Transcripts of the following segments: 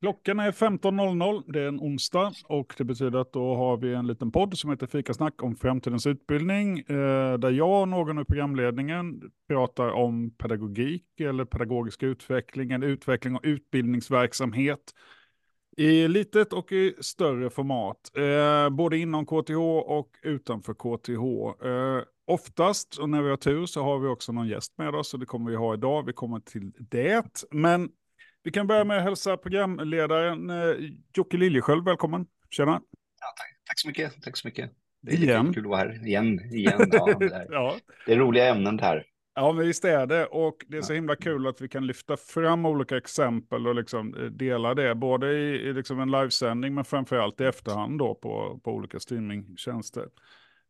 Klockan är 15.00, det är en onsdag och det betyder att då har vi en liten podd som heter Fikasnack om framtidens utbildning eh, där jag och någon i programledningen pratar om pedagogik eller pedagogisk utveckling, eller utveckling och utbildningsverksamhet i litet och i större format, eh, både inom KTH och utanför KTH. Eh, oftast, och när vi har tur, så har vi också någon gäst med oss, och det kommer vi ha idag. Vi kommer till det. Men vi kan börja med att hälsa programledaren eh, Jocke Liljesköld välkommen. Tjena. Ja, tack, tack så mycket. Tack så mycket. Det är igen. kul att vara här igen. igen ja, det, är, ja. det är roliga ämnen det här. Ja, men visst är det. Och det är så himla kul att vi kan lyfta fram olika exempel och liksom eh, dela det. Både i, i liksom en livesändning men framförallt i efterhand då på, på olika streamingtjänster.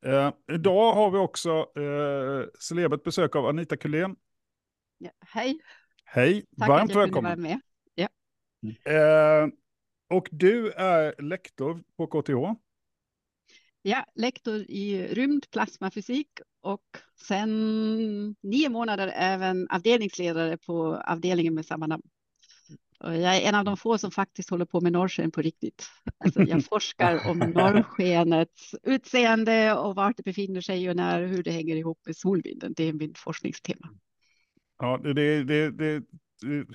Eh, idag har vi också eh, celebert besök av Anita Kulén. Ja, hej. Hej, Tack varmt välkommen. Med. Ja. Eh, och du är lektor på KTH. Ja, lektor i rymdplasmafysik och sen nio månader även avdelningsledare på avdelningen med samma namn. Och jag är en av de få som faktiskt håller på med norrsken på riktigt. Alltså jag forskar om norrskenets utseende och vart det befinner sig och när, hur det hänger ihop med solvinden. Det är min forskningstema. Ja, det, det, det, det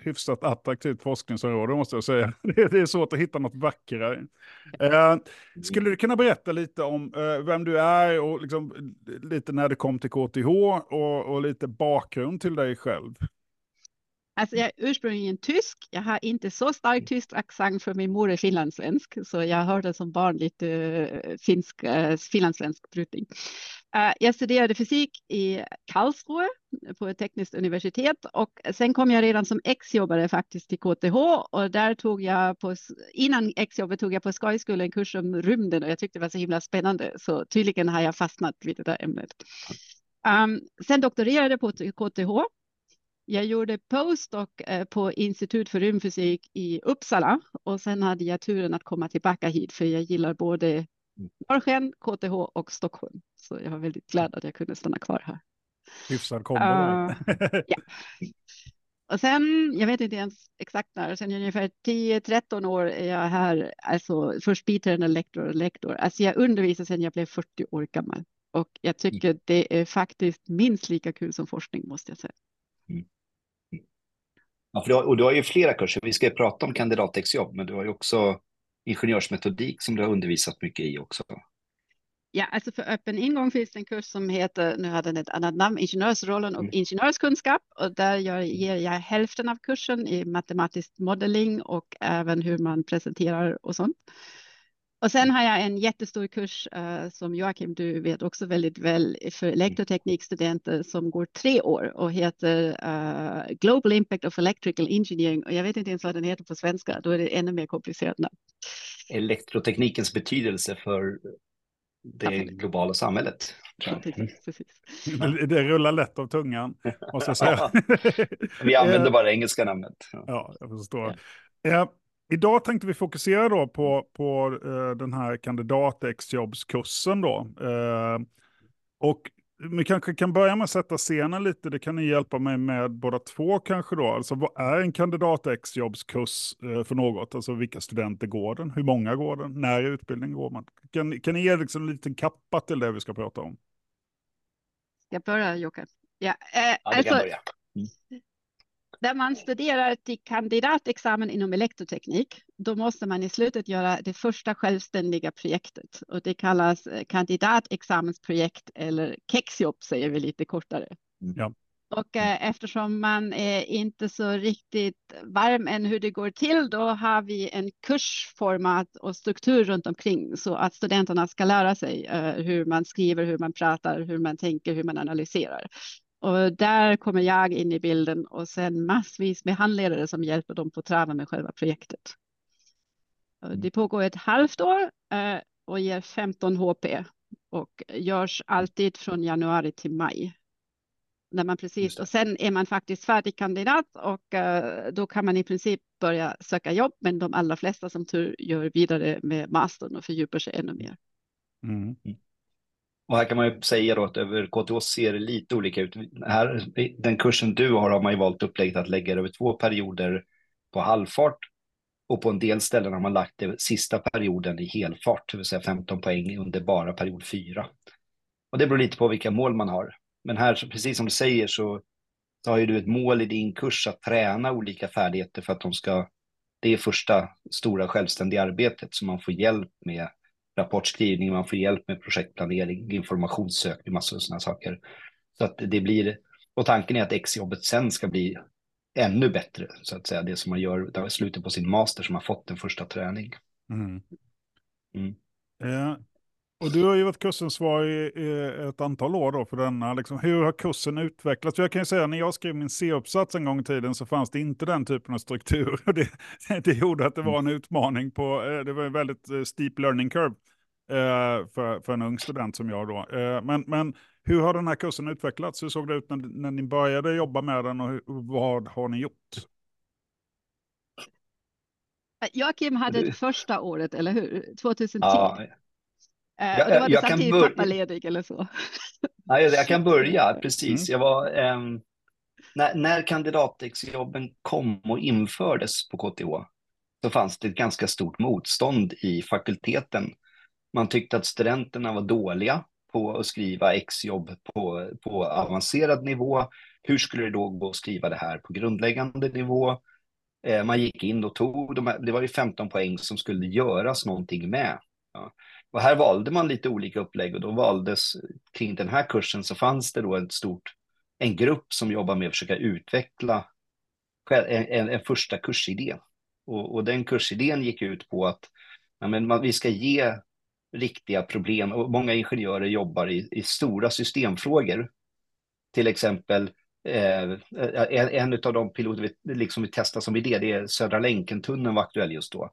hyfsat attraktivt forskningsområde måste jag säga. Det, är svårt att hitta något vackrare. Eh, skulle du kunna berätta lite om eh, vem du är och liksom, lite när du kom till KTH och, och lite bakgrund till dig själv? Alltså jag är ursprungligen tysk. Jag har inte så stark mm. tysk accent för min mor är finlandssvensk, så jag hörde som barn lite uh, finsk, uh, finlandssvensk brytning. Uh, jag studerade fysik i Karlsruhe på ett tekniskt universitet och sen kom jag redan som exjobbare faktiskt till KTH och där tog jag på, innan exjobbet tog jag på Skojskolan en kurs om rymden och jag tyckte det var så himla spännande så tydligen har jag fastnat vid det där ämnet. Um, sen doktorerade jag på KTH jag gjorde postdoc eh, på Institut för rymdfysik i Uppsala och sen hade jag turen att komma tillbaka hit för jag gillar både mm. Norrsken, KTH och Stockholm. Så jag var väldigt glad att jag kunde stanna kvar här. Hyfsad kombo. Uh, ja. Och sen, jag vet inte ens exakt när, sen ungefär 10-13 år är jag här, alltså först biträdande lektor och lektor. Alltså jag undervisar sedan jag blev 40 år gammal och jag tycker mm. det är faktiskt minst lika kul som forskning måste jag säga. Mm. Ja, för du har, och du har ju flera kurser. Vi ska prata om kandidatexjobb, men du har ju också ingenjörsmetodik som du har undervisat mycket i också. Ja, alltså för öppen ingång finns det en kurs som heter, nu har den ett annat namn, Ingenjörsrollen och mm. ingenjörskunskap. Och där jag, ger jag hälften av kursen i matematisk modelling och även hur man presenterar och sånt. Och sen har jag en jättestor kurs uh, som Joakim, du vet också väldigt väl för elektroteknikstudenter som går tre år och heter uh, Global Impact of Electrical Engineering. Och jag vet inte ens vad den heter på svenska, då är det ännu mer komplicerat namn. Elektroteknikens betydelse för det globala samhället. Precis, precis. Det, det rullar lätt av tungan, måste jag säga. Vi använder bara engelska namnet. Ja, jag förstår. Ja. Idag tänkte vi fokusera då på, på uh, den här kandidatexjobbskursen då. Uh, och vi kanske kan börja med att sätta scenen lite, det kan ni hjälpa mig med båda två kanske då. Alltså vad är en kandidatexjobbskurs uh, för något? Alltså vilka studenter går den? Hur många går den? När i utbildning går man? Kan, kan ni ge liksom en liten kappa till det vi ska prata om? Ska jag börja Jocke? Ja, eh, ja alltså, börja. Mm där man studerar till kandidatexamen inom elektroteknik, då måste man i slutet göra det första självständiga projektet och det kallas eh, kandidatexamensprojekt eller kexjobb säger vi lite kortare. Mm. Ja. Och eh, eftersom man är inte så riktigt varm än hur det går till, då har vi en kursformat och struktur runt omkring så att studenterna ska lära sig eh, hur man skriver, hur man pratar, hur man tänker, hur man analyserar. Och där kommer jag in i bilden och sen massvis med handledare som hjälper dem på traven med själva projektet. Mm. Det pågår ett halvt år eh, och ger 15 HP och görs alltid från januari till maj. När man precis, och sen är man faktiskt färdig kandidat och eh, då kan man i princip börja söka jobb, men de allra flesta som tur gör vidare med mastern och fördjupar sig ännu mer. Mm. Och här kan man ju säga då att över KTH ser det lite olika ut. Här, den kursen du har har man ju valt upplägget att lägga över två perioder på halvfart Och på en del ställen har man lagt det sista perioden i helfart, det vill säga 15 poäng under bara period 4. Och det beror lite på vilka mål man har. Men här, precis som du säger, så, så har ju du ett mål i din kurs att träna olika färdigheter för att de ska... Det är första stora självständiga arbetet, som man får hjälp med rapportskrivning, man får hjälp med projektplanering, informationssökning, massor av sådana saker. Så att det blir, och tanken är att exjobbet sen ska bli ännu bättre, så att säga, det som man gör i slutet på sin master som har fått en första träning. Mm. Mm. Eh, och du har ju varit kursansvarig i ett antal år då för denna. Liksom, hur har kursen utvecklats? Jag kan ju säga när jag skrev min C-uppsats en gång i tiden så fanns det inte den typen av struktur. Det, det gjorde att det var en utmaning på, eh, det var en väldigt eh, steep learning curve eh, för, för en ung student som jag då. Men, men hur har den här kursen utvecklats? Hur såg det ut när, när ni började jobba med den och hur, vad har ni gjort? Joakim hade det första året, eller hur? 2010. Ja, jag, och då var du samtidigt börja... pappaledig eller så? Nej, jag kan börja, precis. Mm. Jag var, eh, när, när kandidatexjobben kom och infördes på KTH så fanns det ett ganska stort motstånd i fakulteten. Man tyckte att studenterna var dåliga på att skriva exjobb på, på avancerad nivå. Hur skulle det då gå att skriva det här på grundläggande nivå? Eh, man gick in och tog, de här, det var ju 15 poäng som skulle göras någonting med. Ja. Och här valde man lite olika upplägg och då valdes kring den här kursen så fanns det då ett stort, en grupp som jobbar med att försöka utveckla en, en, en första kursidé. Och, och, den kursidén gick ut på att ja, men man, vi ska ge riktiga problem och många ingenjörer jobbar i, i stora systemfrågor. Till exempel eh, en, en av de piloter vi, liksom vi testar som idé, det är Södra länken-tunneln var aktuell just då.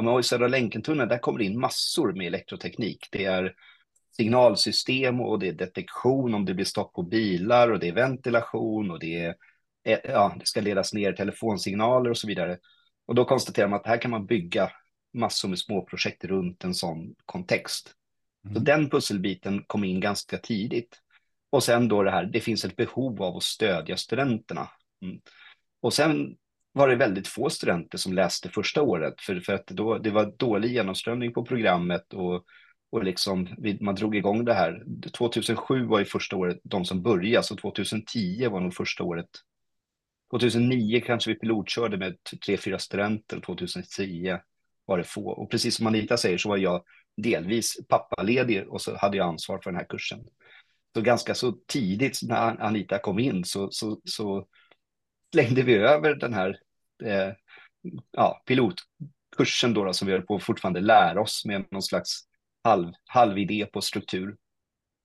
Ja, men i Södra länken-tunneln, där kommer det in massor med elektroteknik. Det är signalsystem och det är detektion om det blir stopp på bilar och det är ventilation och det är eh, ja, det ska ledas ner telefonsignaler och så vidare. Och då konstaterar man att här kan man bygga massor med småprojekt runt en sån kontext. Mm. Så den pusselbiten kom in ganska tidigt. Och sen då det här, det finns ett behov av att stödja studenterna. Mm. Och sen var det väldigt få studenter som läste första året, för, för att då, det var dålig genomströmning på programmet och, och liksom, man drog igång det här. 2007 var ju första året de som började, så 2010 var nog första året. 2009 kanske vi pilotkörde med tre, fyra studenter, 2010 var det få. Och precis som Anita säger så var jag delvis pappaledig och så hade jag ansvar för den här kursen. Så ganska så tidigt när Anita kom in så, så, så slängde vi över den här eh, ja, pilotkursen då, då, som vi höll på att fortfarande lära oss med någon slags halv, halvidé på struktur.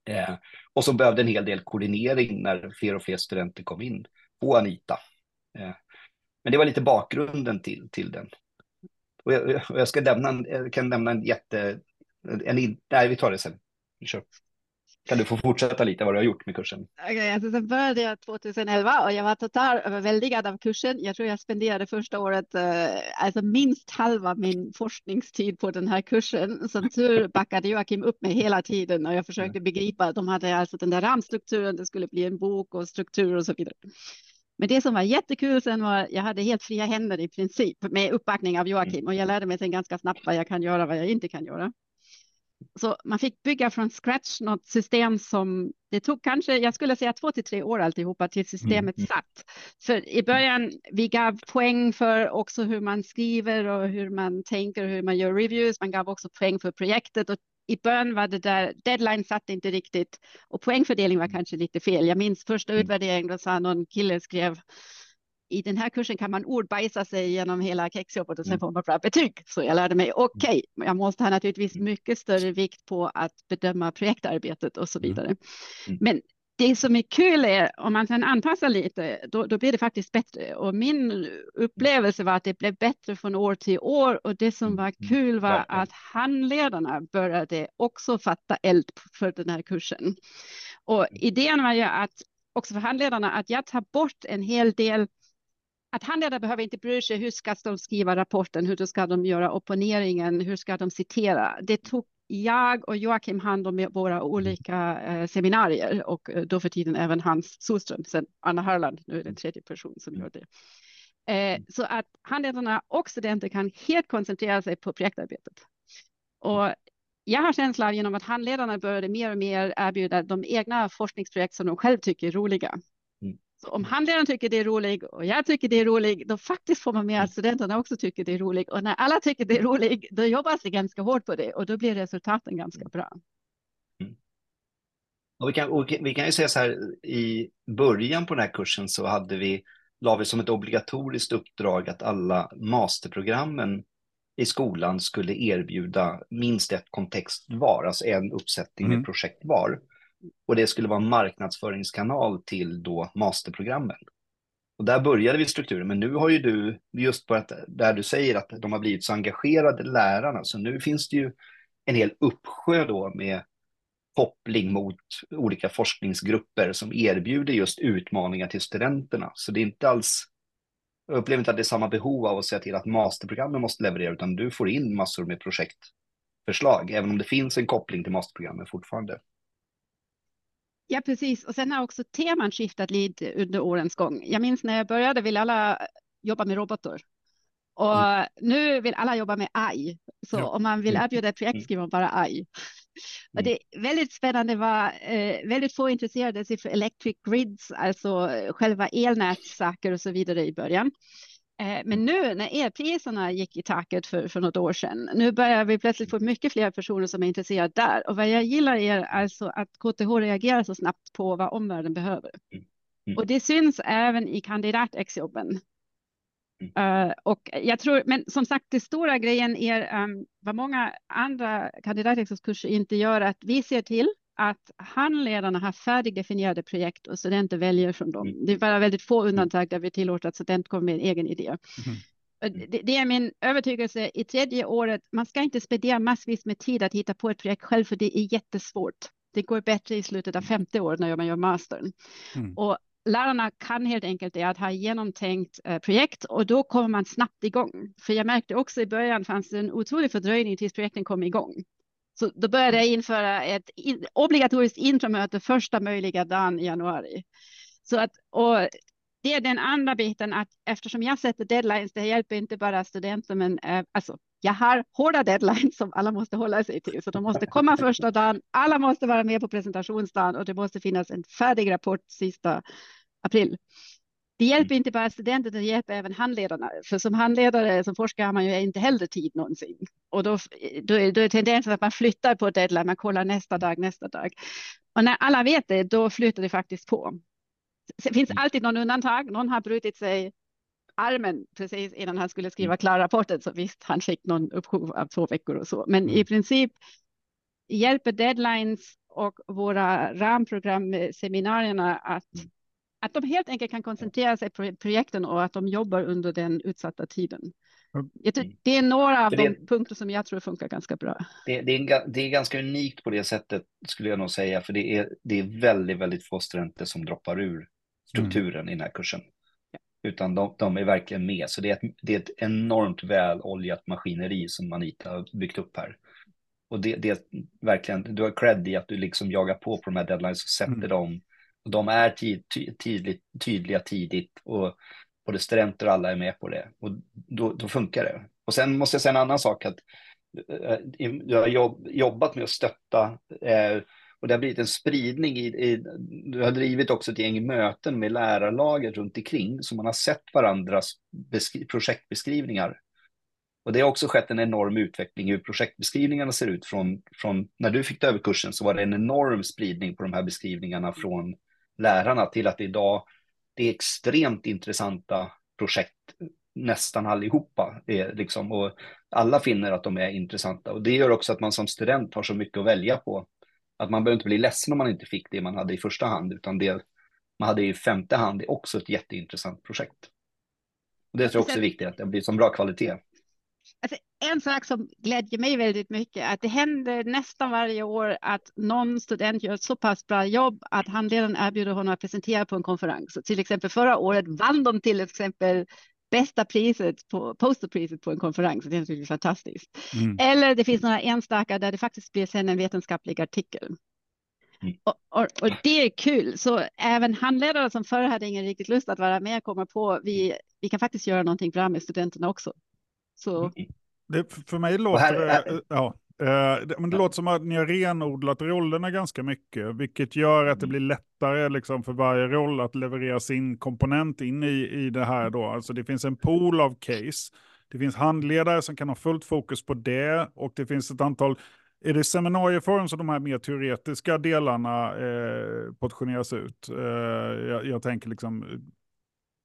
Eh, och som behövde en hel del koordinering när fler och fler studenter kom in på Anita. Eh, men det var lite bakgrunden till, till den. Och jag, och jag ska nämna, jag kan nämna en jätte... En, nej, vi tar det sen. Vi kör. Kan du få fortsätta lite vad du har gjort med kursen? Okay, alltså sen började jag 2011 och jag var totalt överväldigad av kursen. Jag tror jag spenderade första året eh, alltså minst halva min forskningstid på den här kursen. Som tur backade Joakim upp mig hela tiden och jag försökte begripa. De hade alltså den där ramstrukturen, det skulle bli en bok och struktur och så vidare. Men det som var jättekul sen var jag hade helt fria händer i princip med uppbackning av Joakim och jag lärde mig sen ganska snabbt vad jag kan göra, vad jag inte kan göra. Så man fick bygga från scratch något system som det tog kanske, jag skulle säga två till tre år alltihopa till systemet mm. satt. För i början, vi gav poäng för också hur man skriver och hur man tänker, och hur man gör reviews. Man gav också poäng för projektet och i början var det där, deadline satt inte riktigt och poängfördelning var kanske lite fel. Jag minns första mm. utvärderingen, då sa någon kille skrev i den här kursen kan man ordbajsa sig genom hela kexjobbet och sen mm. får man bra betyg. Så jag lärde mig, okej, okay, jag måste ha naturligtvis mm. mycket större vikt på att bedöma projektarbetet och så mm. vidare. Men det som är kul är om man sen anpassar lite, då, då blir det faktiskt bättre. Och min upplevelse var att det blev bättre från år till år. Och det som var kul var att handledarna började också fatta eld för den här kursen. Och idén var ju att också för handledarna att jag tar bort en hel del att handledare behöver inte bry sig hur ska de skriva rapporten, hur ska de göra opponeringen, hur ska de citera. Det tog jag och Joakim hand om våra olika eh, seminarier och eh, då för tiden även Hans Soström, sen Anna Harland, nu är det en tredje person som gör det. Eh, så att handledarna och studenter kan helt koncentrera sig på projektarbetet. Och jag har känslan av genom att handledarna började mer och mer erbjuda de egna forskningsprojekt som de själv tycker är roliga. Mm. Så om handledaren tycker det är roligt och jag tycker det är roligt, då faktiskt får man med att studenterna också tycker det är roligt. Och när alla tycker det är roligt, då jobbas det ganska hårt på det och då blir resultaten ganska bra. Mm. Och vi, kan, och vi kan ju säga så här, i början på den här kursen så hade vi, la vi som ett obligatoriskt uppdrag att alla masterprogrammen i skolan skulle erbjuda minst ett kontext var, alltså en uppsättning mm. med projekt var. Och det skulle vara en marknadsföringskanal till då masterprogrammen. Och där började vi strukturen, men nu har ju du, just på att, där du säger att de har blivit så engagerade lärarna, så nu finns det ju en hel uppsjö då med koppling mot olika forskningsgrupper som erbjuder just utmaningar till studenterna. Så det är inte alls jag upplever inte att det är samma behov av att säga till att masterprogrammen måste leverera, utan du får in massor med projektförslag, även om det finns en koppling till masterprogrammen fortfarande. Ja, precis. Och sen har också teman skiftat lite under årens gång. Jag minns när jag började ville alla jobba med robotar. Och mm. nu vill alla jobba med AI. Så ja. om man vill mm. erbjuda ett projekt mm. skriver man bara AI. Och det är väldigt spännande var eh, väldigt få intresserade sig för electric grids, alltså själva elnätssaker och så vidare i början. Eh, men nu när elpriserna gick i taket för, för något år sedan, nu börjar vi plötsligt få mycket fler personer som är intresserade där. Och vad jag gillar är alltså att KTH reagerar så snabbt på vad omvärlden behöver. Mm. Och det syns även i kandidatexjobben. Uh, och jag tror, men som sagt, det stora grejen är um, vad många andra kandidatexamenskurser inte gör, att vi ser till att handledarna har färdigdefinierade projekt och studenter väljer från dem. Mm. Det är bara väldigt få undantag där vi tillåter att student kommer med en egen idé. Mm. Det, det, är min övertygelse i tredje året. Man ska inte spendera massvis med tid att hitta på ett projekt själv, för det är jättesvårt. Det går bättre i slutet av femte året när man gör mastern. Mm. Och lärarna kan helt enkelt det att ha genomtänkt eh, projekt och då kommer man snabbt igång. För jag märkte också i början fanns det en otrolig fördröjning tills projekten kom igång. Så då började jag införa ett obligatoriskt intramöte första möjliga dagen i januari. Så att, och det är den andra biten att eftersom jag sätter deadlines, det hjälper inte bara studenter, men eh, alltså, jag har hårda deadlines som alla måste hålla sig till, så de måste komma första dagen. Alla måste vara med på presentationsdagen och det måste finnas en färdig rapport sista april. Det hjälper mm. inte bara studenter, det hjälper även handledarna. För som handledare, som forskare har man ju inte heller tid någonsin. Och då, då, är, då är tendensen att man flyttar på deadline, man kollar nästa dag, nästa dag. Och när alla vet det, då flyttar det faktiskt på. Det finns mm. alltid någon undantag. Någon har brutit sig armen precis innan han skulle skriva mm. klara rapporten, så visst, han fick någon uppskov av två veckor och så. Men i princip hjälper deadlines och våra ramprogram, seminarierna att att de helt enkelt kan koncentrera sig på projekten och att de jobbar under den utsatta tiden. Det är några av de det, punkter som jag tror funkar ganska bra. Det, det, är, det är ganska unikt på det sättet skulle jag nog säga, för det är, det är väldigt, väldigt få studenter som droppar ur strukturen mm. i den här kursen. Ja. Utan de, de, är verkligen med, så det är, ett, det är ett enormt väl oljat maskineri som Anita har byggt upp här. Och det, det är verkligen, du har cred i att du liksom jagar på på de här deadlines och sätter mm. dem de är tid, tydligt, tydliga tidigt och både studenter och alla är med på det. Och då, då funkar det. Och sen måste jag säga en annan sak. att eh, Jag har jobb, jobbat med att stötta eh, och det har blivit en spridning i, i, du har drivit också ett gäng möten med lärarlaget runt omkring så man har sett varandras projektbeskrivningar. Och det har också skett en enorm utveckling i hur projektbeskrivningarna ser ut från, från när du fick ta över kursen så var det en enorm spridning på de här beskrivningarna från lärarna till att idag det är extremt intressanta projekt, nästan allihopa. Är liksom, och alla finner att de är intressanta och det gör också att man som student har så mycket att välja på. Att man behöver inte bli ledsen om man inte fick det man hade i första hand, utan det man hade i femte hand är också ett jätteintressant projekt. Och det tror jag också är viktigt, att det blir som bra kvalitet. Alltså, en sak som glädjer mig väldigt mycket är att det händer nästan varje år att någon student gör ett så pass bra jobb att handledaren erbjuder honom att presentera på en konferens. Så till exempel förra året vann de till exempel bästa priset på posterpriset på en konferens. Det är naturligtvis fantastiskt. Mm. Eller det finns några enstaka där det faktiskt blir sen en vetenskaplig artikel. Mm. Och, och, och, det är kul. Så även handledare som förr hade ingen riktigt lust att vara med kommer på vi, vi kan faktiskt göra någonting bra med studenterna också. Så. Mm. Det, för mig låter det, ja, Eh, men det låter som att ni har renodlat rollerna ganska mycket, vilket gör att det mm. blir lättare liksom, för varje roll att leverera sin komponent in i, i det här. Då. Alltså, det finns en pool av case. Det finns handledare som kan ha fullt fokus på det och det finns ett antal är det seminarieform som de här mer teoretiska delarna eh, portioneras ut? Eh, jag, jag, tänker liksom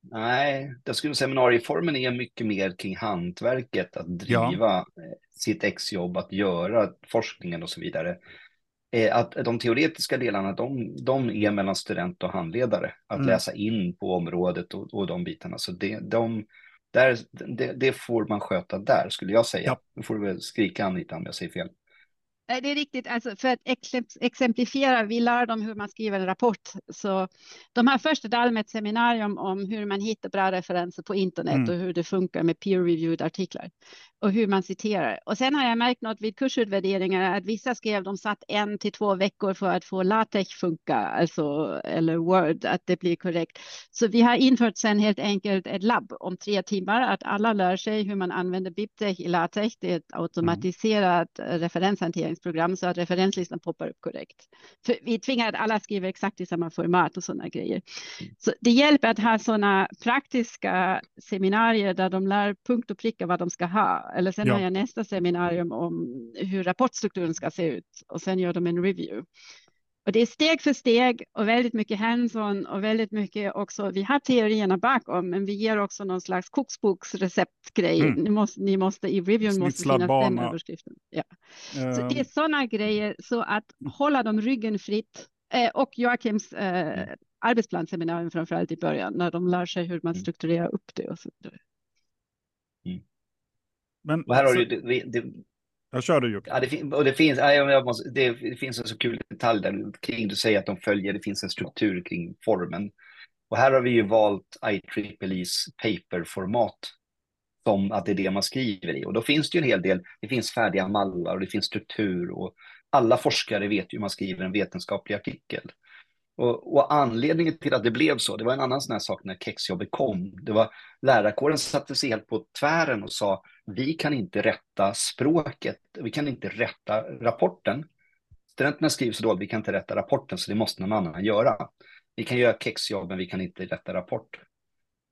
Nej, jag skulle seminarieformen är mycket mer kring hantverket, att driva ja. Eh, sitt exjobb, att göra forskningen och så vidare. Eh, att de teoretiska delarna, de, de är mellan student och handledare, att mm. läsa in på området och, och de bitarna. Så det, de, där, det, det, får man sköta där, skulle jag säga. Ja. Nu får du väl skrika Anita om jag säger fel. Det är riktigt, alltså för att exemplifiera, vi lär dem hur man skriver en rapport. Så de har först ett allmänt seminarium om hur man hittar bra referenser på internet mm. och hur det funkar med peer-reviewed artiklar och hur man citerar. Och sen har jag märkt något vid kursutvärderingar att vissa skrev de satt en till två veckor för att få LaTeX funka, alltså eller Word, att det blir korrekt. Så vi har infört sen helt enkelt ett labb om tre timmar, att alla lär sig hur man använder BibTeX i LaTeX. Det är ett automatiserat mm. Referenshanteringsprogram så att referenslistan poppar upp korrekt. För vi tvingar att alla skriver exakt i samma format och sådana grejer. Mm. Så det hjälper att ha sådana praktiska seminarier där de lär punkt och pricka vad de ska ha eller sen ja. har jag nästa seminarium om hur rapportstrukturen ska se ut och sen gör de en review. Och det är steg för steg och väldigt mycket hands-on och väldigt mycket också. Vi har teorierna bakom, men vi ger också någon slags koksboksreceptgrej. Mm. Ni, måste, ni måste i reviewen måste finnas den överskriften. Ja. Um. Så det är sådana grejer så att hålla dem ryggen fritt eh, och Joakims eh, arbetsplansseminarium framför allt i början när de lär sig hur man mm. strukturerar upp det och så vidare. Men, och här har så, du, det, det, jag kör du Jocke. Ja, det, och det finns, jag måste, det, det, finns en så kul detalj där kring, du säger att de följer, det finns en struktur kring formen. Och här har vi ju valt IEEE's paperformat som att det är det man skriver i. Och då finns det ju en hel del, det finns färdiga mallar och det finns struktur och alla forskare vet ju hur man skriver en vetenskaplig artikel. Och, och, anledningen till att det blev så, det var en annan sån här sak när kexjobbet kom. Det var lärarkåren satte sig helt på tvären och sa, vi kan inte rätta språket, vi kan inte rätta rapporten. Studenterna skriver så dåligt, vi kan inte rätta rapporten, så det måste någon annan göra. Vi kan göra kexjobb, men vi kan inte rätta rapport.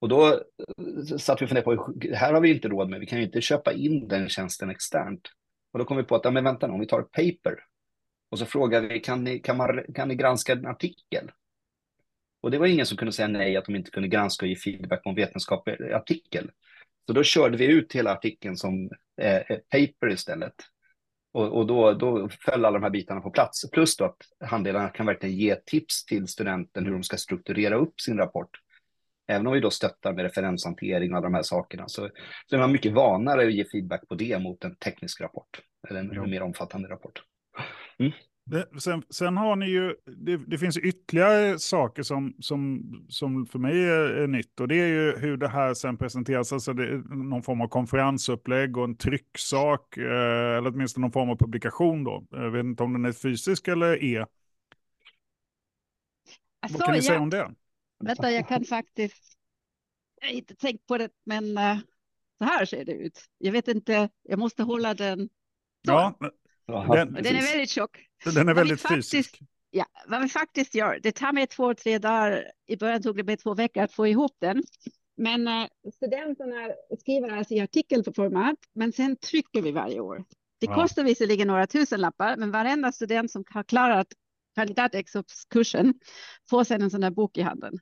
Och då eh, satt vi och funderade på, här har vi inte råd med, vi kan ju inte köpa in den tjänsten externt. Och då kom vi på att, ja, men vänta nu, om vi tar ett paper, och så frågade vi, kan ni, kan, man, kan ni granska en artikel? Och det var ingen som kunde säga nej, att de inte kunde granska och ge feedback på en vetenskaplig artikel. Så då körde vi ut hela artikeln som eh, paper istället. Och, och då, då föll alla de här bitarna på plats. Plus då att handledarna kan verkligen ge tips till studenten hur de ska strukturera upp sin rapport. Även om vi då stöttar med referenshantering och alla de här sakerna så, så är man mycket vanare att ge feedback på det mot en teknisk rapport eller en, en mer omfattande rapport. Mm. Det, sen, sen, har ni ju, det, det, finns ytterligare saker som, som, som för mig är, är, nytt och det är ju hur det här sen presenteras, alltså det är någon form av konferensupplägg och en trycksak eh, eller åtminstone någon form av publikation då. Jag vet inte om den är fysisk eller är. Alltså, Vad kan ni säga om det? Vänta, jag kan faktiskt, jag har inte tänkt på det, men uh, så här ser det ut. Jag vet inte, jag måste hålla den. Så. Ja, den, den, är väldigt tjock. Den är väldigt faktiskt, fysisk. Ja, vad vi faktiskt gör, det tar mig två, tre dagar. I början tog det mig två veckor att få ihop den. Men uh, studenterna skriver alltså i artikelformat, men sen trycker vi varje år. Det ja. kostar visserligen några tusen lappar, men varenda student som har klarat kandidatexamenskursen får sedan en sån här bok i handen.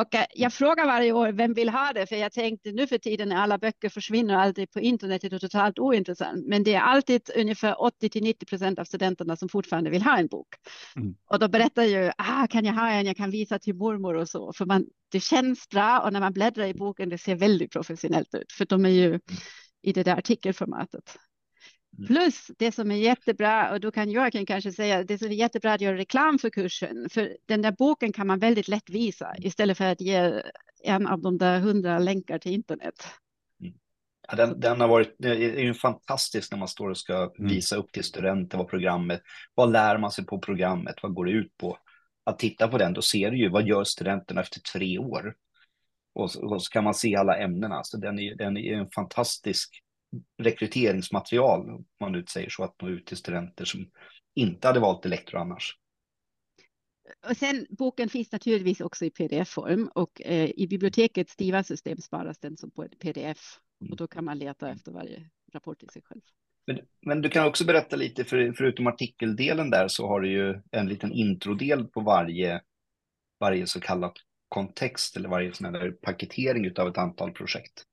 Och eh, jag frågar varje år vem vill ha det, för jag tänkte nu för tiden när alla böcker försvinner alltid på internet är det totalt ointressant. Men det är alltid ungefär 80 till 90 procent av studenterna som fortfarande vill ha en bok. Mm. Och då berättar ju, ah, kan jag ha en, jag kan visa till mormor och så, för man, det känns bra och när man bläddrar i boken, det ser väldigt professionellt ut, för de är ju mm. i det där artikelformatet. Mm. Plus det som är jättebra, och då kan Joakim kanske säga, det som är jättebra att göra reklam för kursen, för den där boken kan man väldigt lätt visa istället för att ge en av de där hundra länkar till internet. Mm. Ja, den, den, har varit, det är ju fantastiskt när man står och ska mm. visa upp till studenter vad programmet, vad lär man sig på programmet, vad går det ut på? Att titta på den, då ser du ju vad gör studenterna efter tre år? och så, och så kan man se alla ämnena. Så den är, den är en fantastisk rekryteringsmaterial, om man nu säger så, att nå ut till studenter som inte hade valt elektro annars. Och sen boken finns naturligtvis också i pdf-form och eh, i bibliotekets STIVA-system sparas den som på ett pdf och mm. då kan man leta efter varje rapport i sig själv. Men, men, du kan också berätta lite, för, förutom artikeldelen där så har du ju en liten introdel på varje, varje så kallad kontext eller varje sån här paketering av ett antal projekt.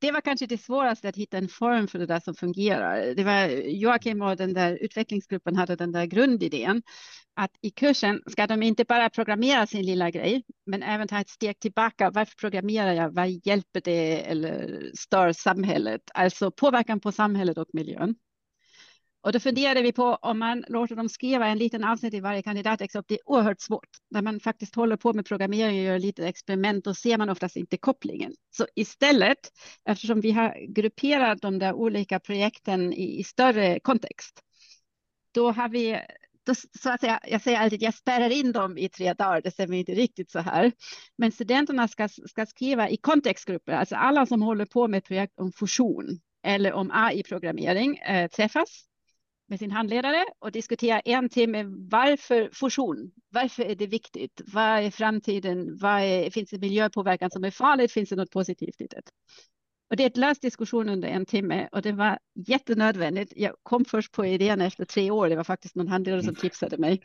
Det var kanske det svåraste att hitta en form för det där som fungerar. Det var Joakim och den där utvecklingsgruppen hade den där grundidén att i kursen ska de inte bara programmera sin lilla grej, men även ta ett steg tillbaka. Varför programmerar jag? Vad hjälper det eller stör samhället? Alltså påverkan på samhället och miljön. Och då funderade vi på om man låter dem skriva en liten avsnitt i varje kandidatexamen. Det är oerhört svårt. När man faktiskt håller på med programmering och gör lite experiment, då ser man oftast inte kopplingen. Så istället, eftersom vi har grupperat de där olika projekten i, i större kontext, då har vi då, så att säga, jag säger alltid, jag spärrar in dem i tre dagar, det stämmer inte riktigt så här. Men studenterna ska, ska skriva i kontextgrupper, alltså alla som håller på med projekt om fusion eller om AI-programmering eh, träffas med sin handledare och diskutera en timme varför fusion? Varför är det viktigt? Vad är framtiden? Vad är, finns det miljöpåverkan som är farligt? Finns det något positivt i det? Och det är ett lös diskussion under en timme och det var jättenödvändigt. Jag kom först på idén efter tre år. Det var faktiskt någon handledare som tipsade mig.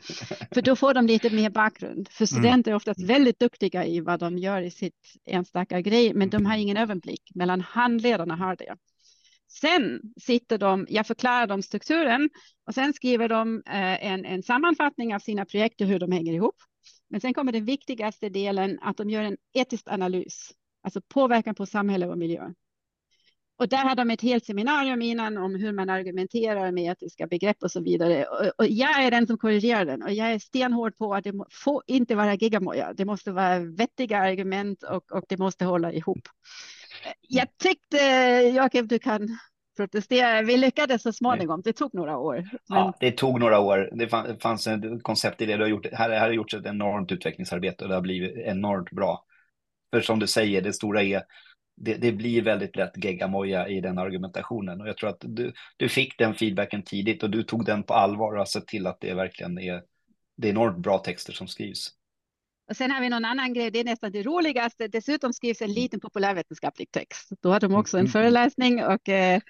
För då får de lite mer bakgrund. För mm. studenter är oftast väldigt duktiga i vad de gör i sitt enstaka grej, men de har ingen överblick. Mellan handledarna har det. Sen sitter de, jag förklarar dem strukturen och sen skriver de eh, en, en sammanfattning av sina projekt och hur de hänger ihop. Men sen kommer den viktigaste delen att de gör en etisk analys, alltså påverkan på samhälle och miljö. Och där hade de ett helt seminarium innan om hur man argumenterar med etiska begrepp och så vidare. Och, och jag är den som korrigerar den och jag är stenhård på att det får inte vara gigamoja. Det måste vara vettiga argument och, och det måste hålla ihop. Jag tyckte, Jakob, du kan protestera. Vi lyckades så småningom. Det tog några år. Men... Ja, det tog några år. Det fanns ett koncept i det. Du har gjort, här, här har gjorts ett enormt utvecklingsarbete och det har blivit enormt bra. För som du säger, det stora är det, det, blir väldigt lätt geggamoja i den argumentationen. Och jag tror att du, du fick den feedbacken tidigt och du tog den på allvar och har sett till att det verkligen är, det är enormt bra texter som skrivs. Och sen har vi någon annan grej, det är nästan det roligaste. Dessutom skrivs en liten populärvetenskaplig text. Då har de också en mm. föreläsning och eh,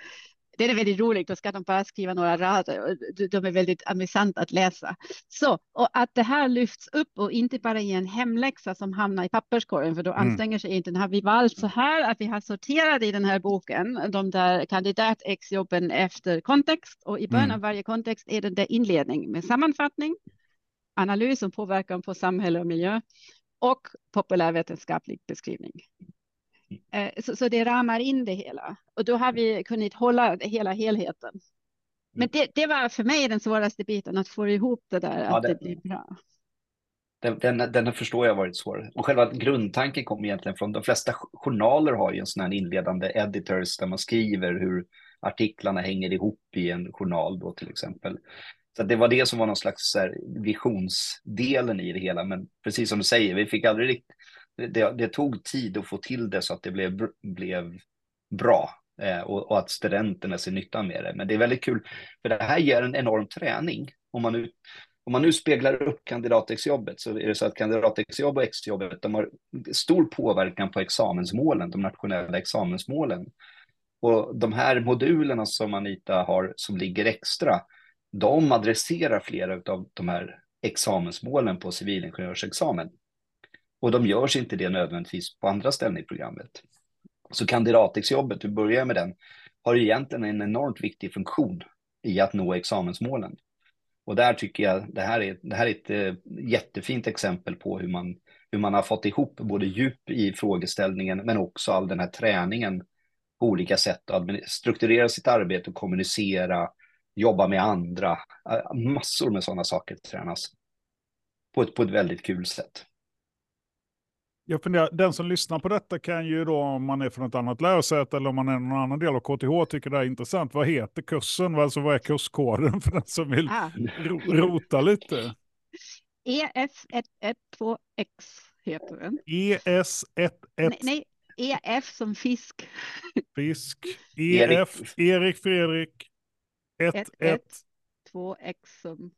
det är väldigt roligt. Då ska de bara skriva några rader. De är väldigt amüsant att läsa. Så, och att det här lyfts upp och inte bara i en hemläxa som hamnar i papperskorgen, för då mm. anstränger sig inte. Har vi valt så här att vi har sorterat i den här boken de där kandidatexjobben efter kontext och i början mm. av varje kontext är det där inledning med sammanfattning, analys om påverkan på samhälle och miljö och populärvetenskaplig beskrivning. Eh, så, så, det ramar in det hela och då har vi kunnat hålla hela helheten. Men det, det var för mig den svåraste biten, att få ihop det där, ja, att det, det blir bra. Den, den, förstår jag varit svår. Och själva grundtanken kommer egentligen från de flesta journaler har ju en sån här inledande editors där man skriver hur artiklarna hänger ihop i en journal då till exempel. Så det var det som var någon slags här, visionsdelen i det hela. Men precis som du säger, vi fick aldrig riktigt det, det, tog tid att få till det så att det blev, blev bra eh, och, och, att studenterna ser nyttan med det. Men det är väldigt kul, för det här ger en enorm träning. Om man nu, om man nu speglar upp kandidatexjobbet så är det så att kandidatexjobb och exjobbet de har stor påverkan på examensmålen, de nationella examensmålen. Och de här modulerna som Anita har som ligger extra, de adresserar flera av de här examensmålen på civilingenjörsexamen. Och de görs inte det nödvändigtvis på andra ställen i programmet. Så kandidatexjobbet, du börjar med den, har egentligen en enormt viktig funktion i att nå examensmålen. Och där tycker jag det här är, det här är ett eh, jättefint exempel på hur man, hur man har fått ihop både djup i frågeställningen men också all den här träningen på olika sätt. Att strukturera sitt arbete och kommunicera, jobba med andra. Massor med sådana saker tränas på ett, på ett väldigt kul sätt. Jag funderar, den som lyssnar på detta kan ju då, om man är från ett annat lärosäte eller om man är någon annan del av KTH, tycker det är intressant. Vad heter kursen? Alltså vad är kurskoden för den som vill ah. rota lite? EF112X heter den. ES11. Nej, nej, EF som fisk. Fisk. EF, Erik Fredrik. 11. 2X som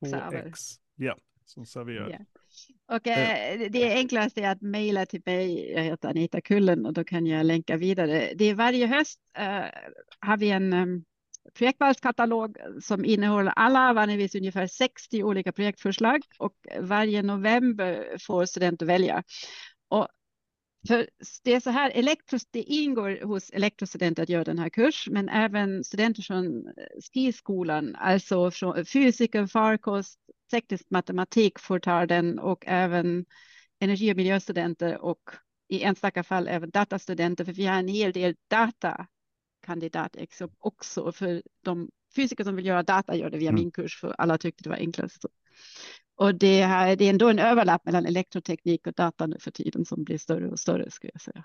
2X. Ja, som serverar. Ja. Och eh, det enklaste är att mejla till mig. Jag heter Anita Kullen och då kan jag länka vidare. Det är varje höst eh, har vi en um, projektvalskatalog som innehåller alla vanligtvis ungefär 60 olika projektförslag och varje november får studenter välja. Och för det är så här, elektros, det ingår hos elektrostudenter att göra den här kurs, men även studenter från skiskolan, alltså från fysiker, farkost, teknisk matematik får ta den och även energi och miljöstudenter och i enstaka fall även datastudenter, för vi har en hel del datakandidater också, för de fysiker som vill göra data gör det via mm. min kurs, för alla tyckte det var enklast. Och det, här, det är ändå en överlapp mellan elektroteknik och data nu för tiden som blir större och större skulle jag säga.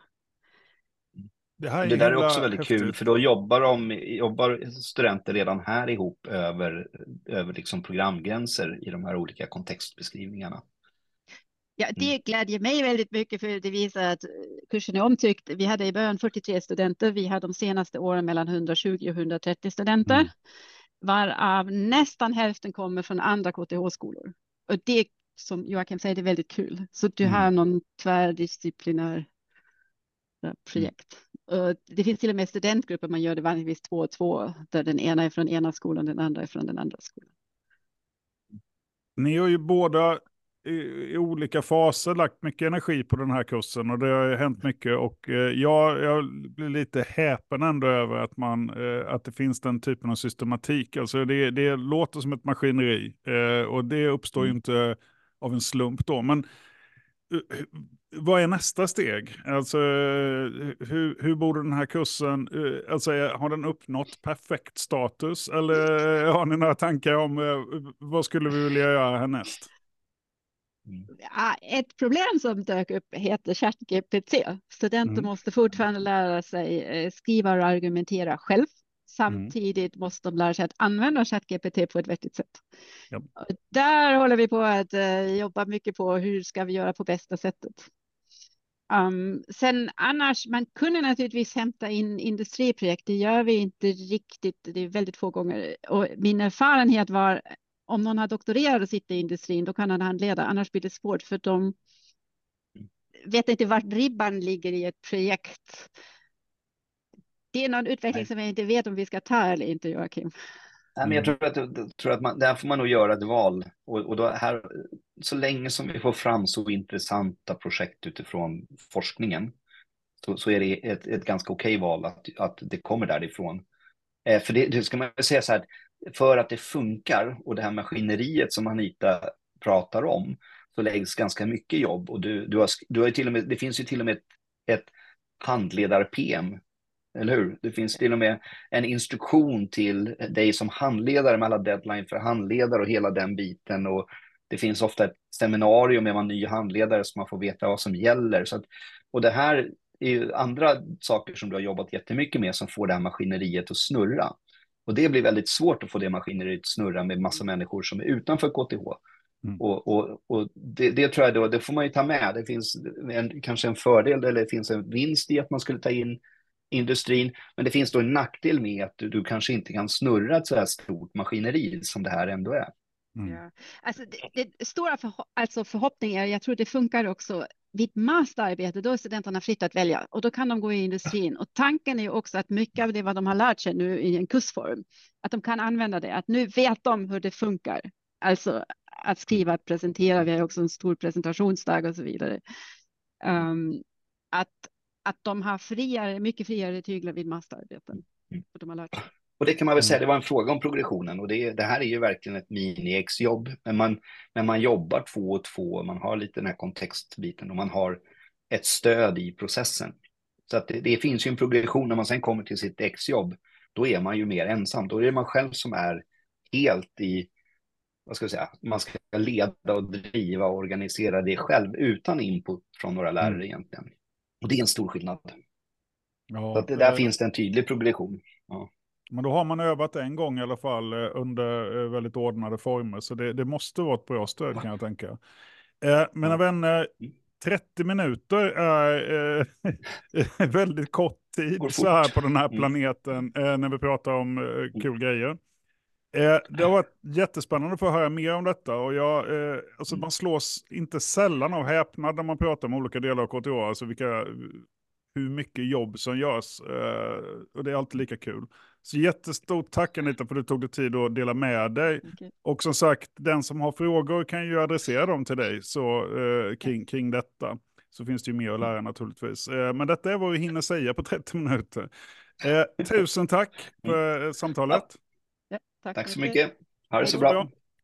Det, här är det där är också väldigt häftigt. kul, för då jobbar, de, jobbar studenter redan här ihop över, över liksom programgränser i de här olika kontextbeskrivningarna. Ja, det mm. glädjer mig väldigt mycket för det visar att kursen är omtyckt. Vi hade i början 43 studenter. Vi har de senaste åren mellan 120 och 130 studenter. Mm. Varav nästan hälften kommer från andra KTH-skolor. Och det som Joakim säger, det är väldigt kul. Så du mm. har någon tvärdisciplinär projekt. Och det finns till och med studentgrupper, man gör det vanligtvis två och två, där den ena är från ena skolan, den andra är från den andra skolan. Ni har ju båda i, i, olika faser lagt mycket energi på den här kursen och det har hänt mycket och eh, jag, jag blir lite häpen ändå över att, man, eh, att det finns den typen av systematik. Alltså det, det låter som ett maskineri eh, och det uppstår mm. ju inte av en slump då. Men eh, vad är nästa steg? Alltså, hur, hur borde den här kursen, eh, alltså har den uppnått perfekt status? Eller har ni några tankar om eh, vad skulle vi vilja göra härnäst? Mm. Ett problem som dök upp heter ChatGPT. Studenter mm. måste fortfarande lära sig eh, skriva och argumentera själv. Samtidigt mm. måste de lära sig att använda ChatGPT på ett vettigt sätt. Ja. Där håller vi på att uh, jobba mycket på hur ska vi göra på bästa sättet. Um, sen annars, man kunde naturligtvis hämta in industriprojekt. Det gör vi inte riktigt. Det är väldigt få gånger. Och min erfarenhet var om någon har doktorerat och sitter i industrin, då kan han handleda. Annars blir det svårt för de vet inte vart ribban ligger i ett projekt. Det är någon utveckling Nej. som jag inte vet om vi ska ta eller inte, Joakim. Nej, men jag tror att, tror att man, där får man nog göra ett val. Och, och då här, så länge som vi får fram så intressanta projekt utifrån forskningen så, så är det ett, ett ganska okej val att, att det kommer därifrån. Eh, för det, det ska man säga så här, för att det funkar och det här maskineriet som Anita pratar om så läggs ganska mycket jobb och du, du har, du har till och med, det finns ju till och med ett, ett handledar-PM eller hur? Det finns till och med en instruktion till dig som handledare med alla deadline för handledare och hela den biten. Och det finns ofta ett seminarium med en ny handledare så man får veta vad som gäller. Så att, och det här är ju andra saker som du har jobbat jättemycket med som får det här maskineriet att snurra. Och det blir väldigt svårt att få det maskineriet att snurra med massa människor som är utanför KTH. Mm. Och, och, och det, det, tror jag då, det får man ju ta med. Det finns en, kanske en fördel eller det finns en vinst i att man skulle ta in industrin. Men det finns då en nackdel med att du, du kanske inte kan snurra ett så här stort maskineri som det här ändå är. Mm. Ja. Alltså det, det stora för, alltså förhoppningar, jag tror det funkar också vid masterarbete, då är studenterna fritt att välja och då kan de gå i industrin. Och tanken är också att mycket av det vad de har lärt sig nu i en kursform, att de kan använda det, att nu vet de hur det funkar. Alltså att skriva, att presentera, vi har också en stor presentationsdag och så vidare. Um, att att de har friare, mycket friare tyglar vid masterarbeten. Mm. Och, de har lärt sig. Och det kan man väl säga, det var en fråga om progressionen och det, det här är ju verkligen ett mini-exjobb. Men man, men man jobbar två och två, man har lite den här kontextbiten och man har ett stöd i processen. Så att det, det finns ju en progression när man sen kommer till sitt exjobb. Då är man ju mer ensam, då är det man själv som är helt i, vad ska jag säga, man ska leda och driva och organisera det själv utan input från några lärare mm. egentligen. Och det är en stor skillnad. Ja, så att det, där äh... finns det en tydlig progression. Ja. Men då har man övat en gång i alla fall eh, under eh, väldigt ordnade former. Så det, det måste vara ett bra stöd kan jag tänka. Eh, mina vänner, 30 minuter är eh, väldigt kort tid så här på den här mm. planeten eh, när vi pratar om eh, mm. kul grejer. Eh, det har varit jättespännande att få höra mer om detta och jag, alltså man slås inte sällan av häpnad när man pratar om olika delar av KTH, alltså vilka, hur mycket jobb som görs. Och det är alltid lika kul. Så jättestort tack Anita för att du tog dig tid att dela med dig. Okay. Och som sagt, den som har frågor kan ju adressera dem till dig så, eh, kring, kring detta. Så finns det ju mer att lära naturligtvis. Eh, men detta är vad vi hinner säga på 30 minuter. Eh, tusen tack för samtalet. Ja, tack, tack så mycket. Ha det så bra.